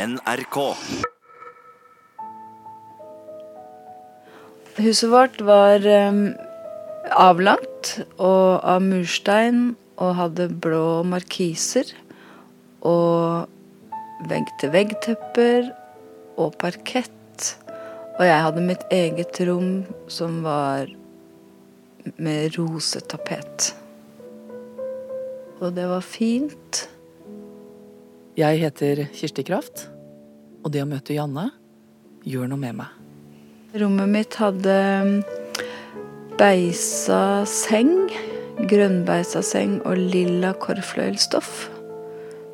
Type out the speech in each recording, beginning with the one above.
NRK. Huset vårt var um, avlangt og av murstein og hadde blå markiser og vegg-til-vegg-tepper og parkett. Og jeg hadde mitt eget rom som var med rosetapet. Og det var fint. Jeg heter Kirsti Kraft, og det å møte Janne gjør noe med meg. Rommet mitt hadde beisa seng, grønnbeisa seng og lilla korfløyelstoff.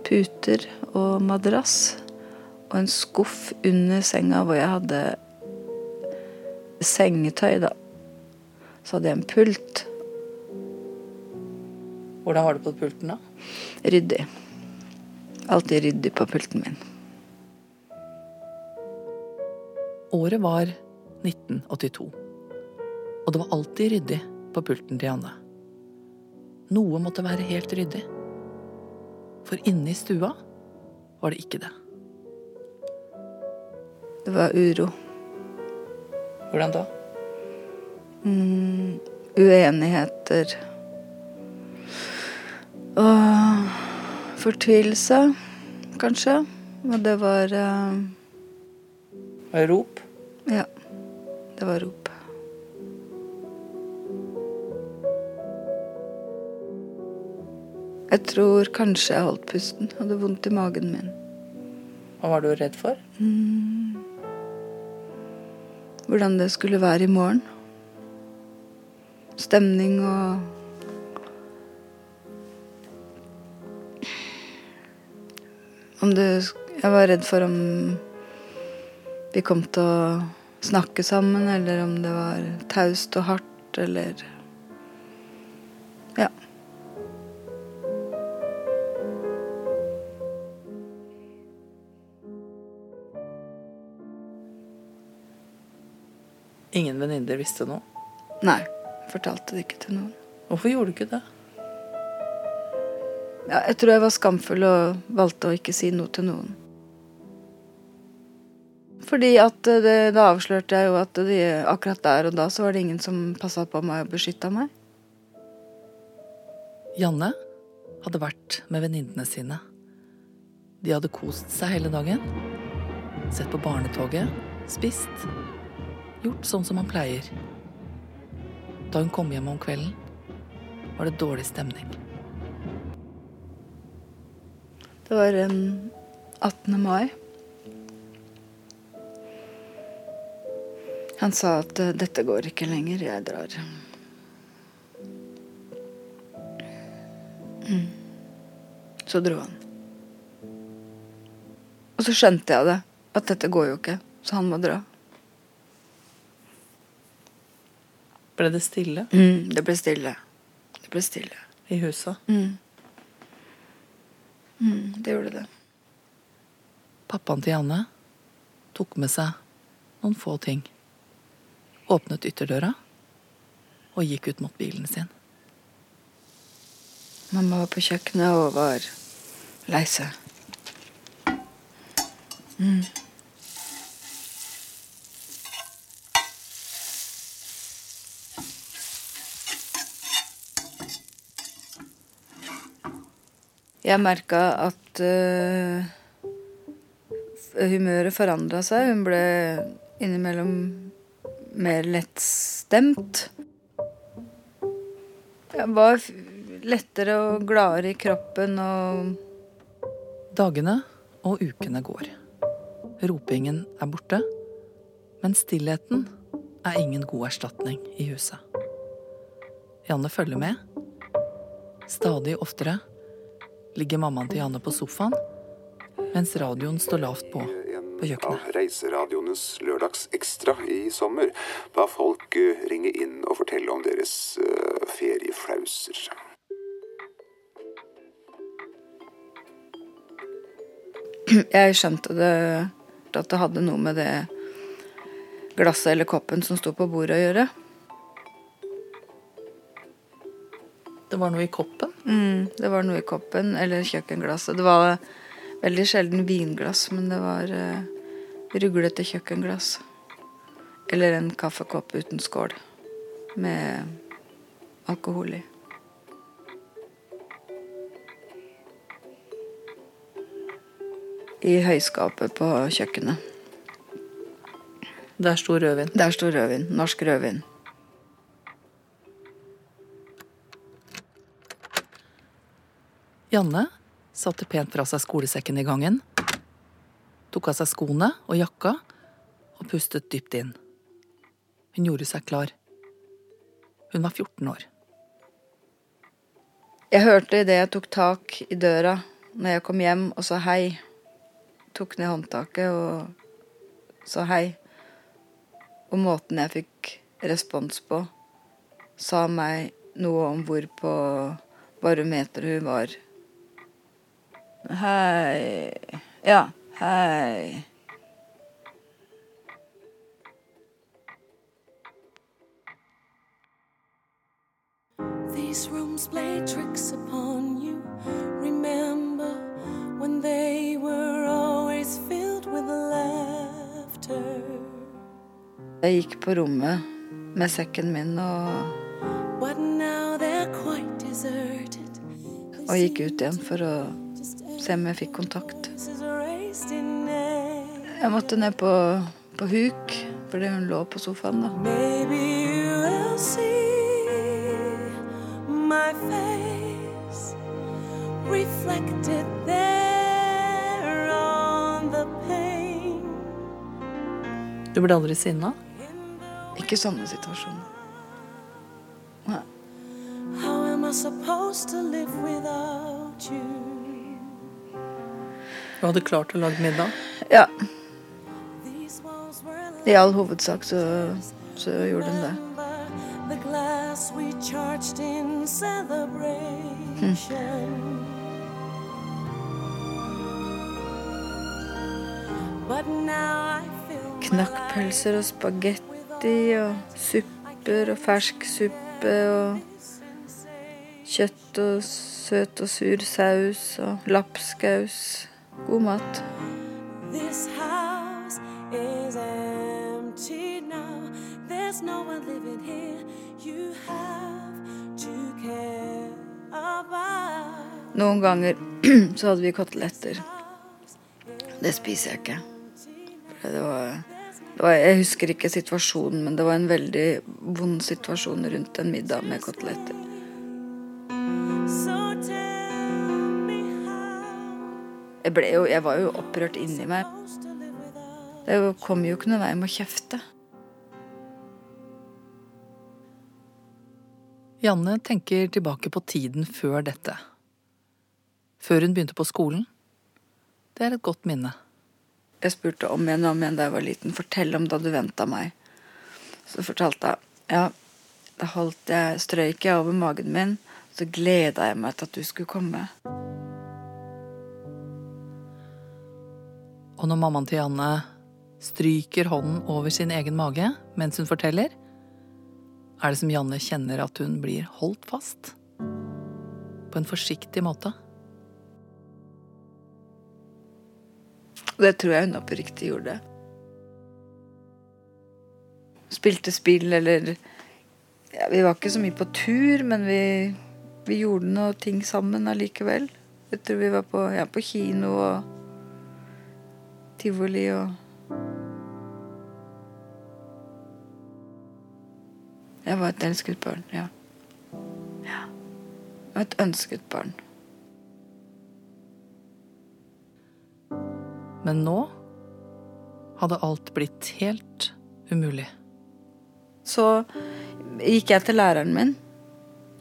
Puter og madrass. Og en skuff under senga hvor jeg hadde sengetøy, da. Så hadde jeg en pult. Hvordan var det på pulten, da? Ryddig. Alltid ryddig på pulten min. Året var 1982. Og det var alltid ryddig på pulten til Anne. Noe måtte være helt ryddig. For inne i stua var det ikke det. Det var uro. Hvordan da? Mm, uenigheter. Og fortvilelse, kanskje. Og det var eh, Var det rop? Ja. Det var rop. Jeg tror kanskje jeg holdt pusten. Hadde vondt i magen min. Hva var du redd for? Hvordan det skulle være i morgen. Stemning og Om du Jeg var redd for om vi kom til å snakke sammen, eller om det var taust og hardt, eller Ja. Ingen venninner visste noe. Nei. Fortalte det ikke til noen. Hvorfor gjorde du ikke det? Ja, jeg tror jeg var skamfull og valgte å ikke si noe til noen. Fordi at eh, det, da avslørte jeg jo at de, akkurat der og da så var det ingen som passa på meg og beskytta meg. Janne hadde vært med venninnene sine. De hadde kost seg hele dagen. Sett på barnetoget, spist. Gjort sånn som man pleier. Da hun kom hjem om kvelden, var det dårlig stemning. Det var um, 18. mai. Han sa at eh, dette går ikke lenger, jeg drar. Mm. Så dro han. Og så skjønte jeg det, at dette går jo ikke, så han må dra. Ble det stille Mm, det ble stille. Det ble stille. i huset? Mm. Mm, det gjorde det. Pappaen til Janne tok med seg noen få ting. Åpnet ytterdøra og gikk ut mot bilen sin. Mamma var på kjøkkenet og var lei seg. Mm. Jeg merka at uh, humøret forandra seg. Hun ble innimellom mer lettstemt. Jeg var lettere og gladere i kroppen og Dagene og ukene går. Ropingen er borte, men stillheten er ingen god erstatning i huset. Janne følger med. Stadig oftere ligger mammaen til Janne på sofaen, mens radioen står lavt på på av kjøkkenet. Reiseradioenes Lørdagsekstra i sommer, da folk eh, ringer inn og forteller om deres uh, ferieflauser. Jeg skjønte det at det hadde noe med det glasset eller koppen som sto på bordet å gjøre. Det var noe i koppen. Mm, det var noe i koppen eller kjøkkenglasset. Det var Veldig sjelden vinglass, men det var uh, ruglete kjøkkenglass. Eller en kaffekopp uten skål med alkohol i. I høyskapet på kjøkkenet. Der sto rødvin. Der sto rødvin. Norsk rødvin. Janne satte pent fra seg skolesekken i gangen, tok av seg skoene og jakka og pustet dypt inn. Hun gjorde seg klar. Hun var 14 år. Jeg hørte idet jeg tok tak i døra når jeg kom hjem og sa hei. Tok ned håndtaket og sa hei. Og måten jeg fikk respons på, sa meg noe om hvor på barometeret hun var. Hei Ja, hei. These rooms play tricks upon you. Remember when they were always filled with laughter. Jeg gikk på rommet med sekken min og Og gikk ut igjen for å se om jeg fikk kontakt. Jeg måtte ned på, på huk fordi hun lå på sofaen, da. Du ble aldri sinna? Ikke sånne situasjoner. Nei. How am I supposed to live without? Du hadde klart å lage middag? Ja. I all hovedsak så, så gjorde hun det. Hm. Knakkpølser og spagetti og supper og fersk suppe og kjøtt og søt og sur saus og lapskaus. God mat. This house is empty now. There's no one living here. You have to care about Noen ganger så hadde vi koteletter. Det spiser jeg ikke. Det var, det var, jeg husker ikke situasjonen, men det var en veldig vond situasjon rundt en middag med koteletter. Jeg, jo, jeg var jo opprørt inni meg. Det kom jo ikke noen vei med å kjefte. Janne tenker tilbake på tiden før dette. Før hun begynte på skolen. Det er et godt minne. Jeg spurte om igjen og om igjen da jeg var liten. Fortell om da du venta meg. Så fortalte jeg ja, da holdt jeg strøyket over magen min. Så gleda jeg meg til at du skulle komme. Og når mammaen til Janne stryker hånden over sin egen mage mens hun forteller, er det som Janne kjenner at hun blir holdt fast. På en forsiktig måte. Det tror jeg hun oppriktig gjorde. Spilte spill eller ja, Vi var ikke så mye på tur, men vi, vi gjorde noe ting sammen allikevel. Jeg tror vi var på, ja, på kino og tivoli og Jeg var et elsket barn, ja. ja. Var et ønsket barn. Men nå hadde alt blitt helt umulig. Så gikk jeg til læreren min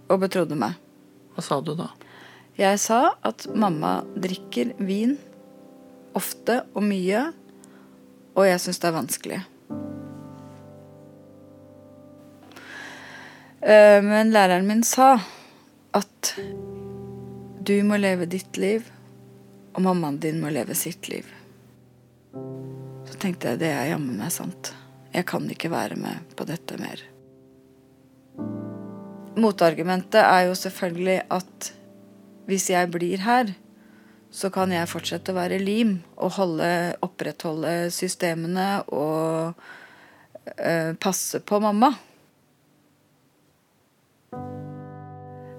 og betrodde meg. Hva sa du da? Jeg sa at mamma drikker vin ofte og mye, og jeg syns det er vanskelig. Eh, men læreren min sa at du må leve ditt liv, og mammaen din må leve sitt liv. Så tenkte jeg det er jammen meg sant. Jeg kan ikke være med på dette mer. Motargumentet er jo selvfølgelig at hvis jeg blir her, så kan jeg fortsette å være lim og holde, opprettholde systemene og eh, passe på mamma.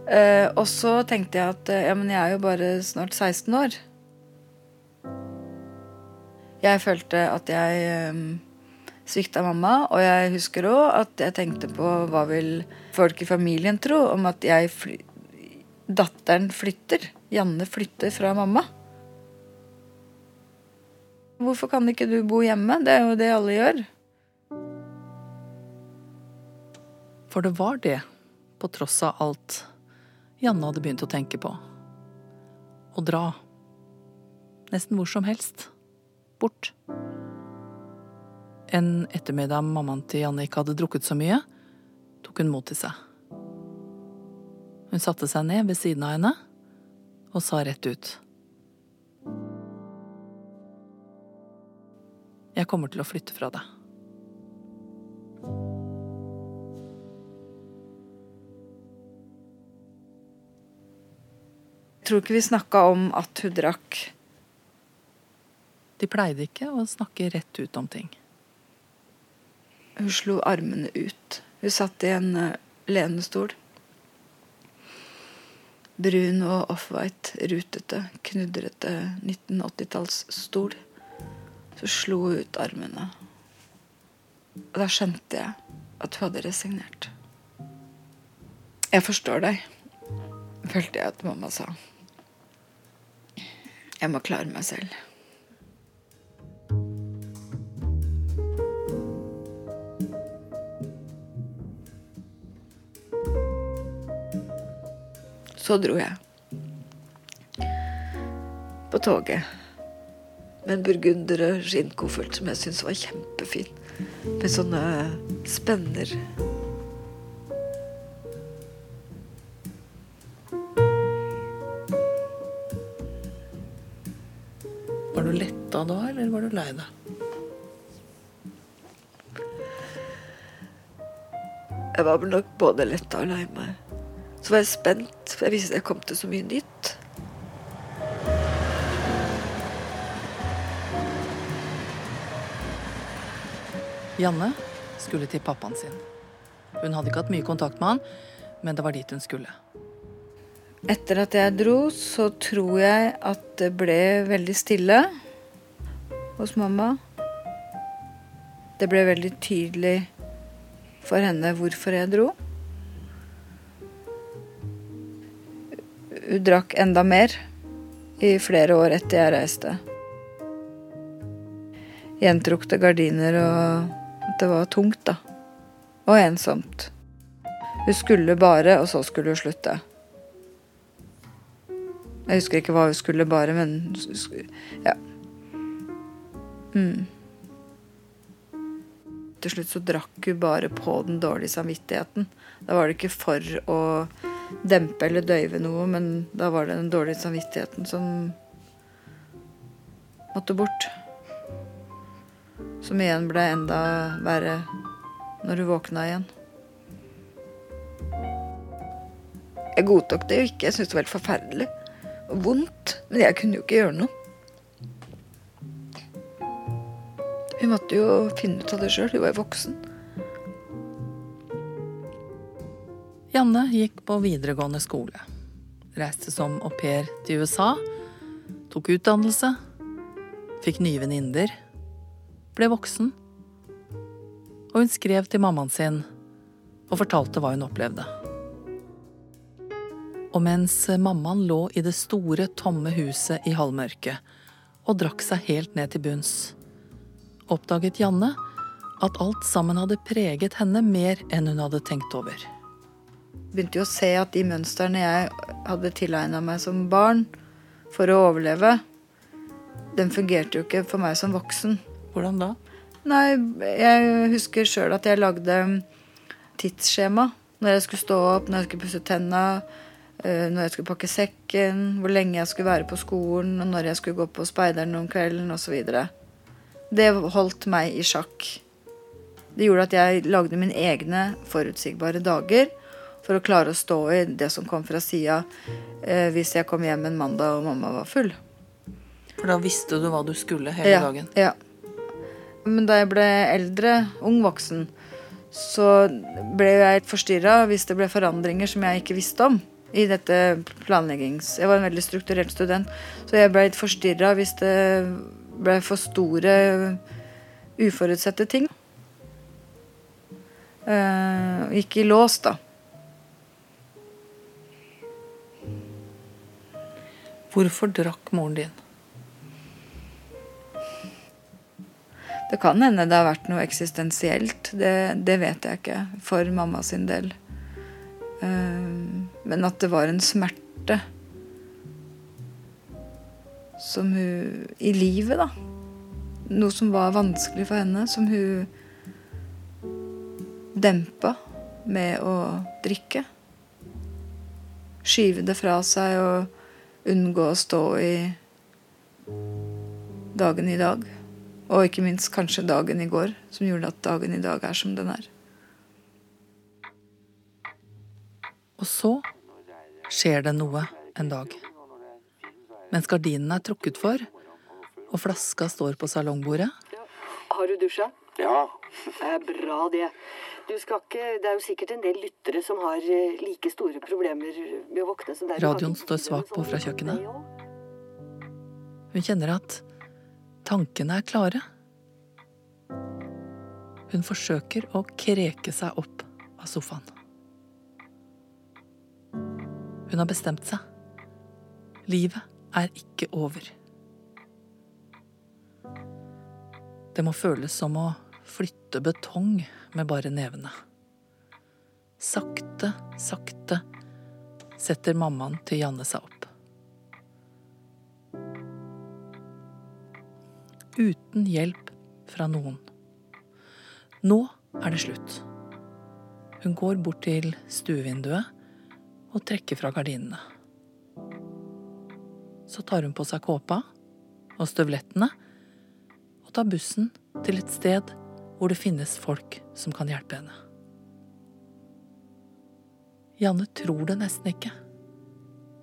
Eh, og så tenkte jeg at ja, men jeg er jo bare snart 16 år. Jeg følte at jeg eh, svikta mamma, og jeg husker òg at jeg tenkte på hva vil folk i familien tro om at jeg fly datteren flytter. Janne flytter fra mamma. Hvorfor kan ikke du bo hjemme? Det er jo det alle gjør. For det var det, på tross av alt, Janne hadde begynt å tenke på. Å dra. Nesten hvor som helst. Bort. En ettermiddag mammaen til Janne ikke hadde drukket så mye, tok hun mot til seg. Hun satte seg ned ved siden av henne og sa rett ut. Jeg kommer til å flytte fra deg. Jeg tror ikke vi snakka om at hun drakk. De pleide ikke å snakke rett ut om ting. Hun slo armene ut. Hun satt i en eh, lenestol. Brun og offwhite, rutete, knudrete 1980-tallsstol. Så slo hun ut armene. Og da skjønte jeg at hun hadde resignert. Jeg forstår deg, følte jeg at mamma sa. Jeg må klare meg selv. Så dro jeg. På toget. Med en burgunder- skinnkoffert som jeg syntes var kjempefin. Med sånne spenner. Var du letta da, eller var du lei deg? Jeg var nok både letta og lei meg. Så var jeg spent, for jeg visste jeg kom til så mye nytt. Janne skulle til pappaen sin. Hun hadde ikke hatt mye kontakt med han, men det var dit hun skulle. Etter at jeg dro, så tror jeg at det ble veldig stille hos mamma. Det ble veldig tydelig for henne hvorfor jeg dro. Hun drakk enda mer i flere år etter jeg reiste. Gjentrukte gardiner og det var tungt, da. Og ensomt. Hun skulle bare, og så skulle hun slutte. Jeg husker ikke hva hun skulle bare, men ja. Mm. Til slutt så drakk hun bare på den dårlige samvittigheten. Da var det ikke for å dempe eller døyve noe, men da var det den dårlige samvittigheten som måtte bort. Som igjen ble enda verre når hun våkna igjen. Jeg godtok det jo ikke. Jeg syntes det var helt forferdelig og vondt. Men jeg kunne jo ikke gjøre noe. Hun måtte jo finne ut av det sjøl. Hun var jo voksen. Janne gikk på videregående skole. Reiste som au pair til USA. Tok utdannelse. Fikk nye venninner. Ble voksen. Og hun skrev til mammaen sin og fortalte hva hun opplevde. Og mens mammaen lå i det store, tomme huset i halvmørket og drakk seg helt ned til bunns, oppdaget Janne at alt sammen hadde preget henne mer enn hun hadde tenkt over. Begynte jo å se at de mønstrene jeg hadde tilegna meg som barn for å overleve, den fungerte jo ikke for meg som voksen. Hvordan da? Nei, jeg husker sjøl at jeg lagde tidsskjema når jeg skulle stå opp, når jeg skulle pusse tenna, Eh, når jeg skulle pakke sekken, hvor lenge jeg skulle være på skolen, og når jeg skulle gå på speideren om kvelden osv. Det holdt meg i sjakk. Det gjorde at jeg lagde mine egne forutsigbare dager for å klare å stå i det som kom fra sida eh, hvis jeg kom hjem en mandag og mamma var full. For da visste du hva du skulle hele ja, dagen? Ja. Men da jeg ble eldre, ung voksen, så ble jeg forstyrra hvis det ble forandringer som jeg ikke visste om. I dette planleggings... Jeg var en veldig strukturert student, så jeg ble litt forstyrra hvis det ble for store, uforutsette ting. Uh, gikk i lås, da. Hvorfor drakk moren din? Det kan hende det har vært noe eksistensielt. Det, det vet jeg ikke for mamma sin del. Uh, men at det var en smerte som hun I livet, da. Noe som var vanskelig for henne, som hun dempa med å drikke. Skyve det fra seg og unngå å stå i dagen i dag. Og ikke minst kanskje dagen i går, som gjorde at dagen i dag er som den er. Og så skjer det noe en dag. Mens gardinene er trukket for, og flaska står på salongbordet Har du dusja? Ja, Det er bra, det. Du skal ikke Det er jo sikkert en del lyttere som har eh, like store problemer med å våkne som deg. Radioen står svakt på fra kjøkkenet. Hun kjenner at tankene er klare. Hun forsøker å kreke seg opp av sofaen. Hun har bestemt seg. Livet er ikke over. Det må føles som å flytte betong med bare nevene. Sakte, sakte setter mammaen til Janne seg opp. Uten hjelp fra noen. Nå er det slutt. Hun går bort til stuevinduet og trekker fra gardinene. Så tar hun på seg kåpa og støvlettene og tar bussen til et sted hvor det finnes folk som kan hjelpe henne. Janne tror det nesten ikke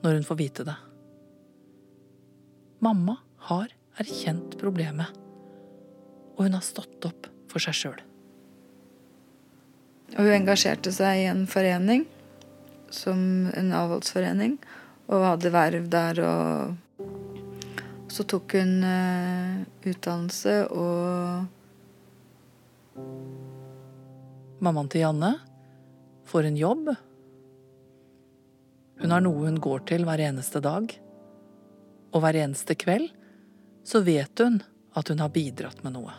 når hun får vite det. Mamma har erkjent problemet, og hun har stått opp for seg sjøl. Og hun engasjerte seg i en forening, som en avholdsforening, og hadde verv der og Så tok hun eh, utdannelse og Mammaen til Janne får en jobb. Hun har noe hun går til hver eneste dag. Og hver eneste kveld så vet hun at hun har bidratt med noe.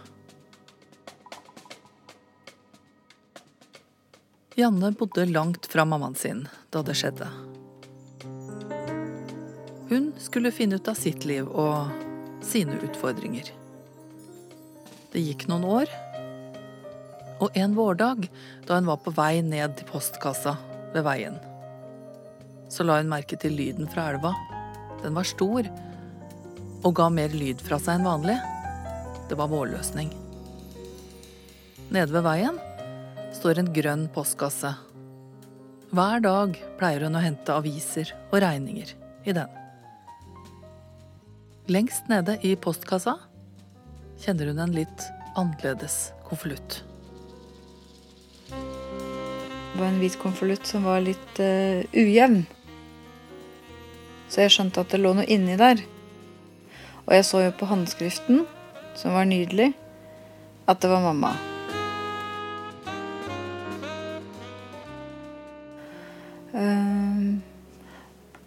Janne bodde langt fra mammaen sin da det skjedde. Hun skulle finne ut av sitt liv og sine utfordringer. Det gikk noen år, og en vårdag da hun var på vei ned til postkassa ved veien, så la hun merke til lyden fra elva. Den var stor og ga mer lyd fra seg enn vanlig. Det var vårløsning. Nede ved veien står en grønn postkasse. Hver dag pleier hun å hente aviser og regninger i den. Lengst nede i postkassa kjenner hun en litt annerledes konvolutt. Var en hvit konvolutt som var litt uh, ujevn. Så jeg skjønte at det lå noe inni der. Og jeg så jo på håndskriften, som var nydelig, at det var mamma. Uh,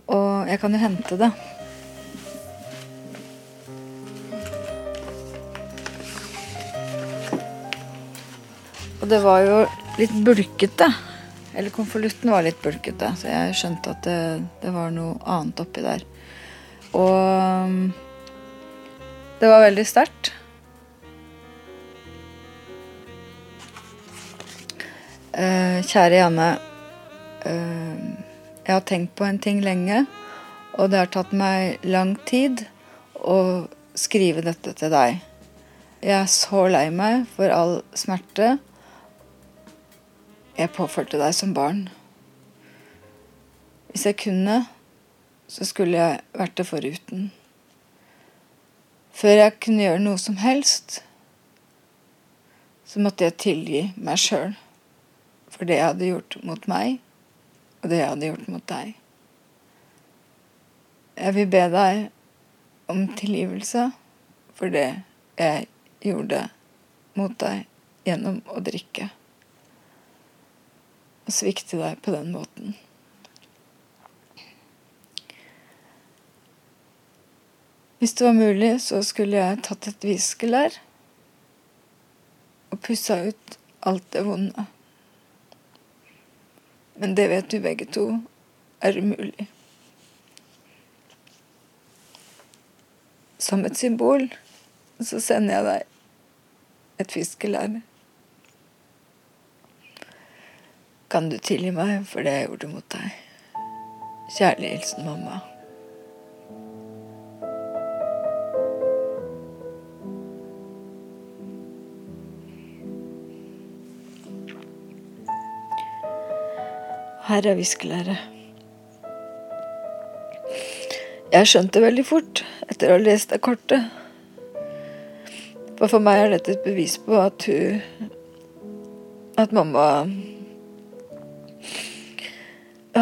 og jeg kan jo hente det. Og det var jo litt bulkete. Eller konvolutten var litt bulkete, så jeg skjønte at det, det var noe annet oppi der. Og um, det var veldig sterkt. Eh, kjære Janne. eh, jeg har tenkt på en ting lenge, og det har tatt meg lang tid å skrive dette til deg. Jeg er så lei meg for all smerte jeg påførte deg som barn. Hvis jeg kunne, så skulle jeg vært det foruten. Før jeg kunne gjøre noe som helst, så måtte jeg tilgi meg sjøl for det jeg hadde gjort mot meg, og det jeg hadde gjort mot deg. Jeg vil be deg om tilgivelse for det jeg gjorde mot deg gjennom å drikke. Og svikte deg på den måten. Hvis det var mulig, så skulle jeg tatt et viskelær og pussa ut alt det vonde. Men det vet vi begge to er umulig. Som et symbol så sender jeg deg et fiskelær. Kan du tilgi meg for det jeg gjorde mot deg? Kjærlig hilsen mamma. Her er viskelæret. Jeg skjønte veldig fort, etter å ha lest det kortet For for meg er dette et bevis på at hun At mamma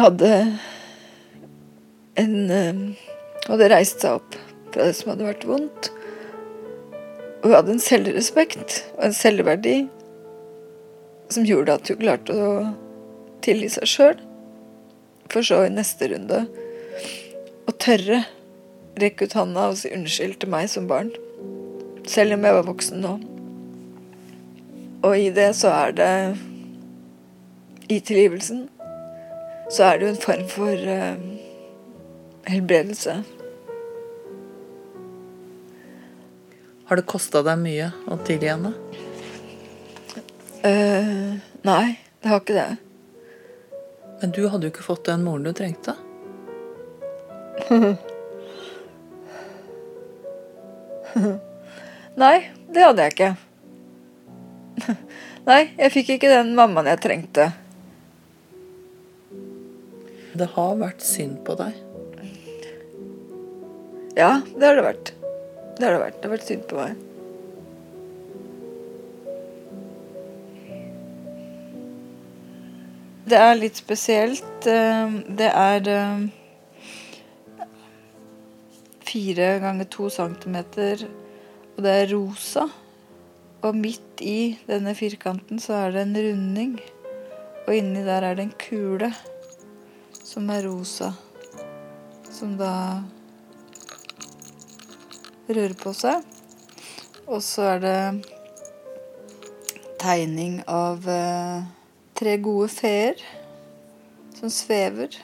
hadde en eh, Hadde reist seg opp fra det som hadde vært vondt. Og hun hadde en selvrespekt og en selvverdi som gjorde at hun klarte å tilgi seg sjøl, for så i neste runde å tørre rekke ut handa og si unnskyld til meg som barn, selv om jeg var voksen nå. Og i det så er det I tilgivelsen så er det jo en form for uh, helbredelse. Har det kosta deg mye å tilgi henne? Uh, nei, det har ikke det. Men du hadde jo ikke fått den moren du trengte. Nei, det hadde jeg ikke. Nei, jeg fikk ikke den mammaen jeg trengte. Det har vært synd på deg. Ja, det har det vært. Det har det vært. Det har vært synd på meg. Det er litt spesielt. Eh, det er eh, fire ganger to centimeter, og det er rosa. Og midt i denne firkanten så er det en runding, og inni der er det en kule som er rosa. Som da rører på seg. Og så er det tegning av eh, tre gode feer som svever.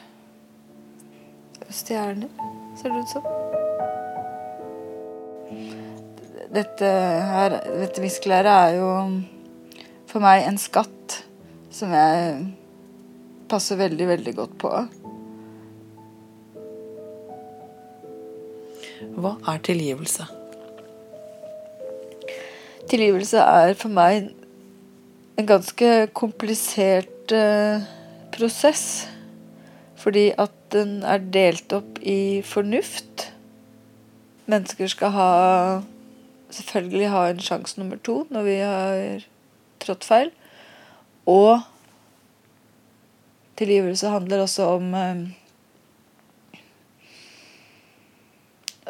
Stjerner, ser det ut som. Dette her, dette viskelæret er jo for meg en skatt som jeg passer veldig, veldig godt på. Hva er tilgivelse? Tilgivelse er for meg en ganske komplisert uh, prosess. Fordi at den er delt opp i fornuft. Mennesker skal ha selvfølgelig ha en sjanse nummer to når vi har trådt feil. Og tilgivelse handler også om uh,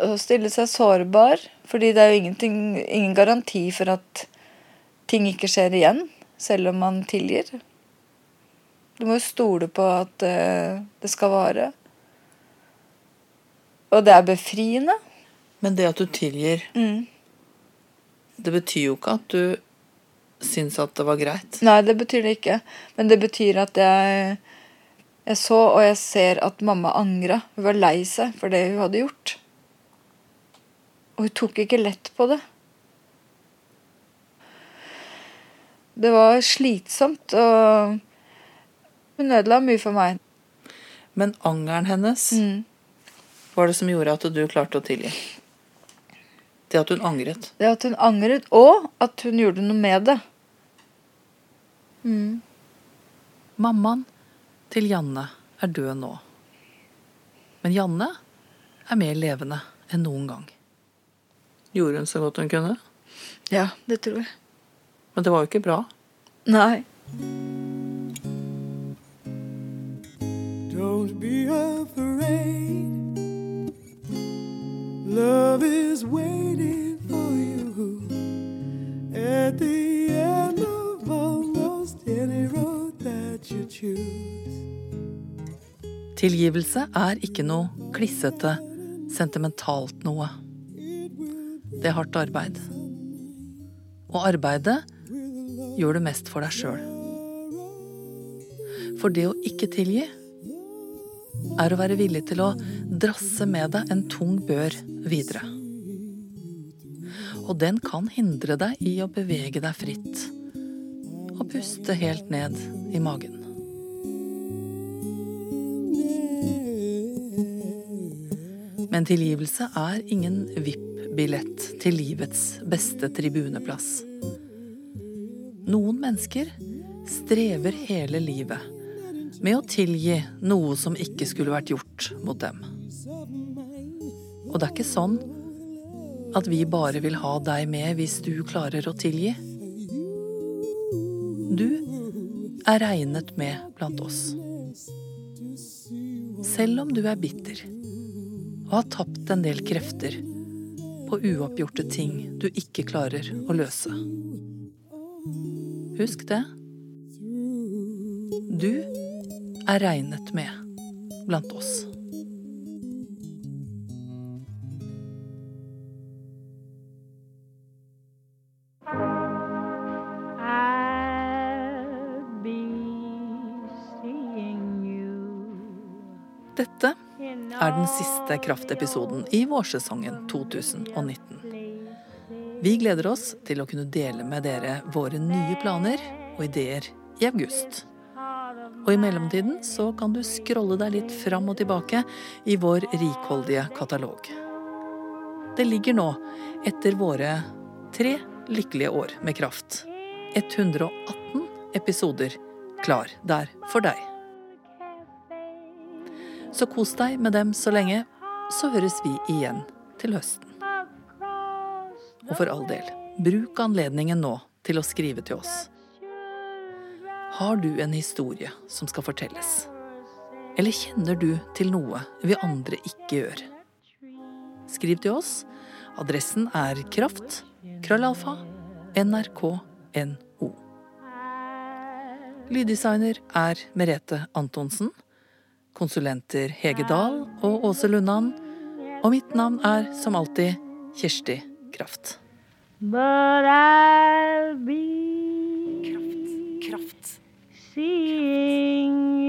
å stille seg sårbar. Fordi det er jo ingen garanti for at ting ikke skjer igjen selv om man tilgir. Du må jo stole på at uh, det skal vare. Og det er befriende. Men det at du tilgir, mm. det betyr jo ikke at du syns at det var greit. Nei, det betyr det ikke. Men det betyr at jeg, jeg så og jeg ser at mamma angra. Hun var lei seg for det hun hadde gjort. Og hun tok ikke lett på det. Det var slitsomt, og hun ødela mye for meg. Men angeren hennes Mm. var det som gjorde at du klarte å tilgi? Det at hun angret? Det at hun angret, og at hun gjorde noe med det. Mm. Mammaen til Janne er død nå. Men Janne er mer levende enn noen gang. Gjorde hun så godt hun kunne? Ja, det tror jeg. Men det var jo ikke bra. Nei. Don't be afraid. Love is waiting for you at the end of almost any road. Tilgivelse er ikke noe klissete, sentimentalt noe. Det er hardt arbeid. Og arbeidet gjør du mest for deg sjøl. For det å ikke tilgi er å være villig til å drasse med deg en tung bør videre. Og den kan hindre deg i å bevege deg fritt og puste helt ned i magen. Men tilgivelse er ingen VIP-billett til livets beste tribuneplass. Noen mennesker strever hele livet med å tilgi noe som ikke skulle vært gjort mot dem. Og det er ikke sånn at vi bare vil ha deg med hvis du klarer å tilgi. Du er regnet med blant oss. Selv om du er bitter og har tapt en del krefter på uoppgjorte ting du ikke klarer å løse. Husk det. Du er regnet med blant oss. Dette er den siste kraftepisoden i vårsesongen 2019. Vi gleder oss til å kunne dele med dere våre nye planer og ideer i august. Og i mellomtiden så kan du scrolle deg litt fram og tilbake i vår rikholdige katalog. Det ligger nå, etter våre tre lykkelige år med kraft, 118 episoder klar der for deg. Så kos deg med dem så lenge, så høres vi igjen til høsten. Og for all del, bruk anledningen nå til å skrive til oss. Har du en historie som skal fortelles? Eller kjenner du til noe vi andre ikke gjør? Skriv til oss. Adressen er kraft. Krøllalfa. NRK.no. Lyddesigner er Merete Antonsen. Konsulenter Hege Dahl og Åse Lundan. Og mitt navn er som alltid Kjersti Kraft. But I'll be Kraft. Kraft. seeing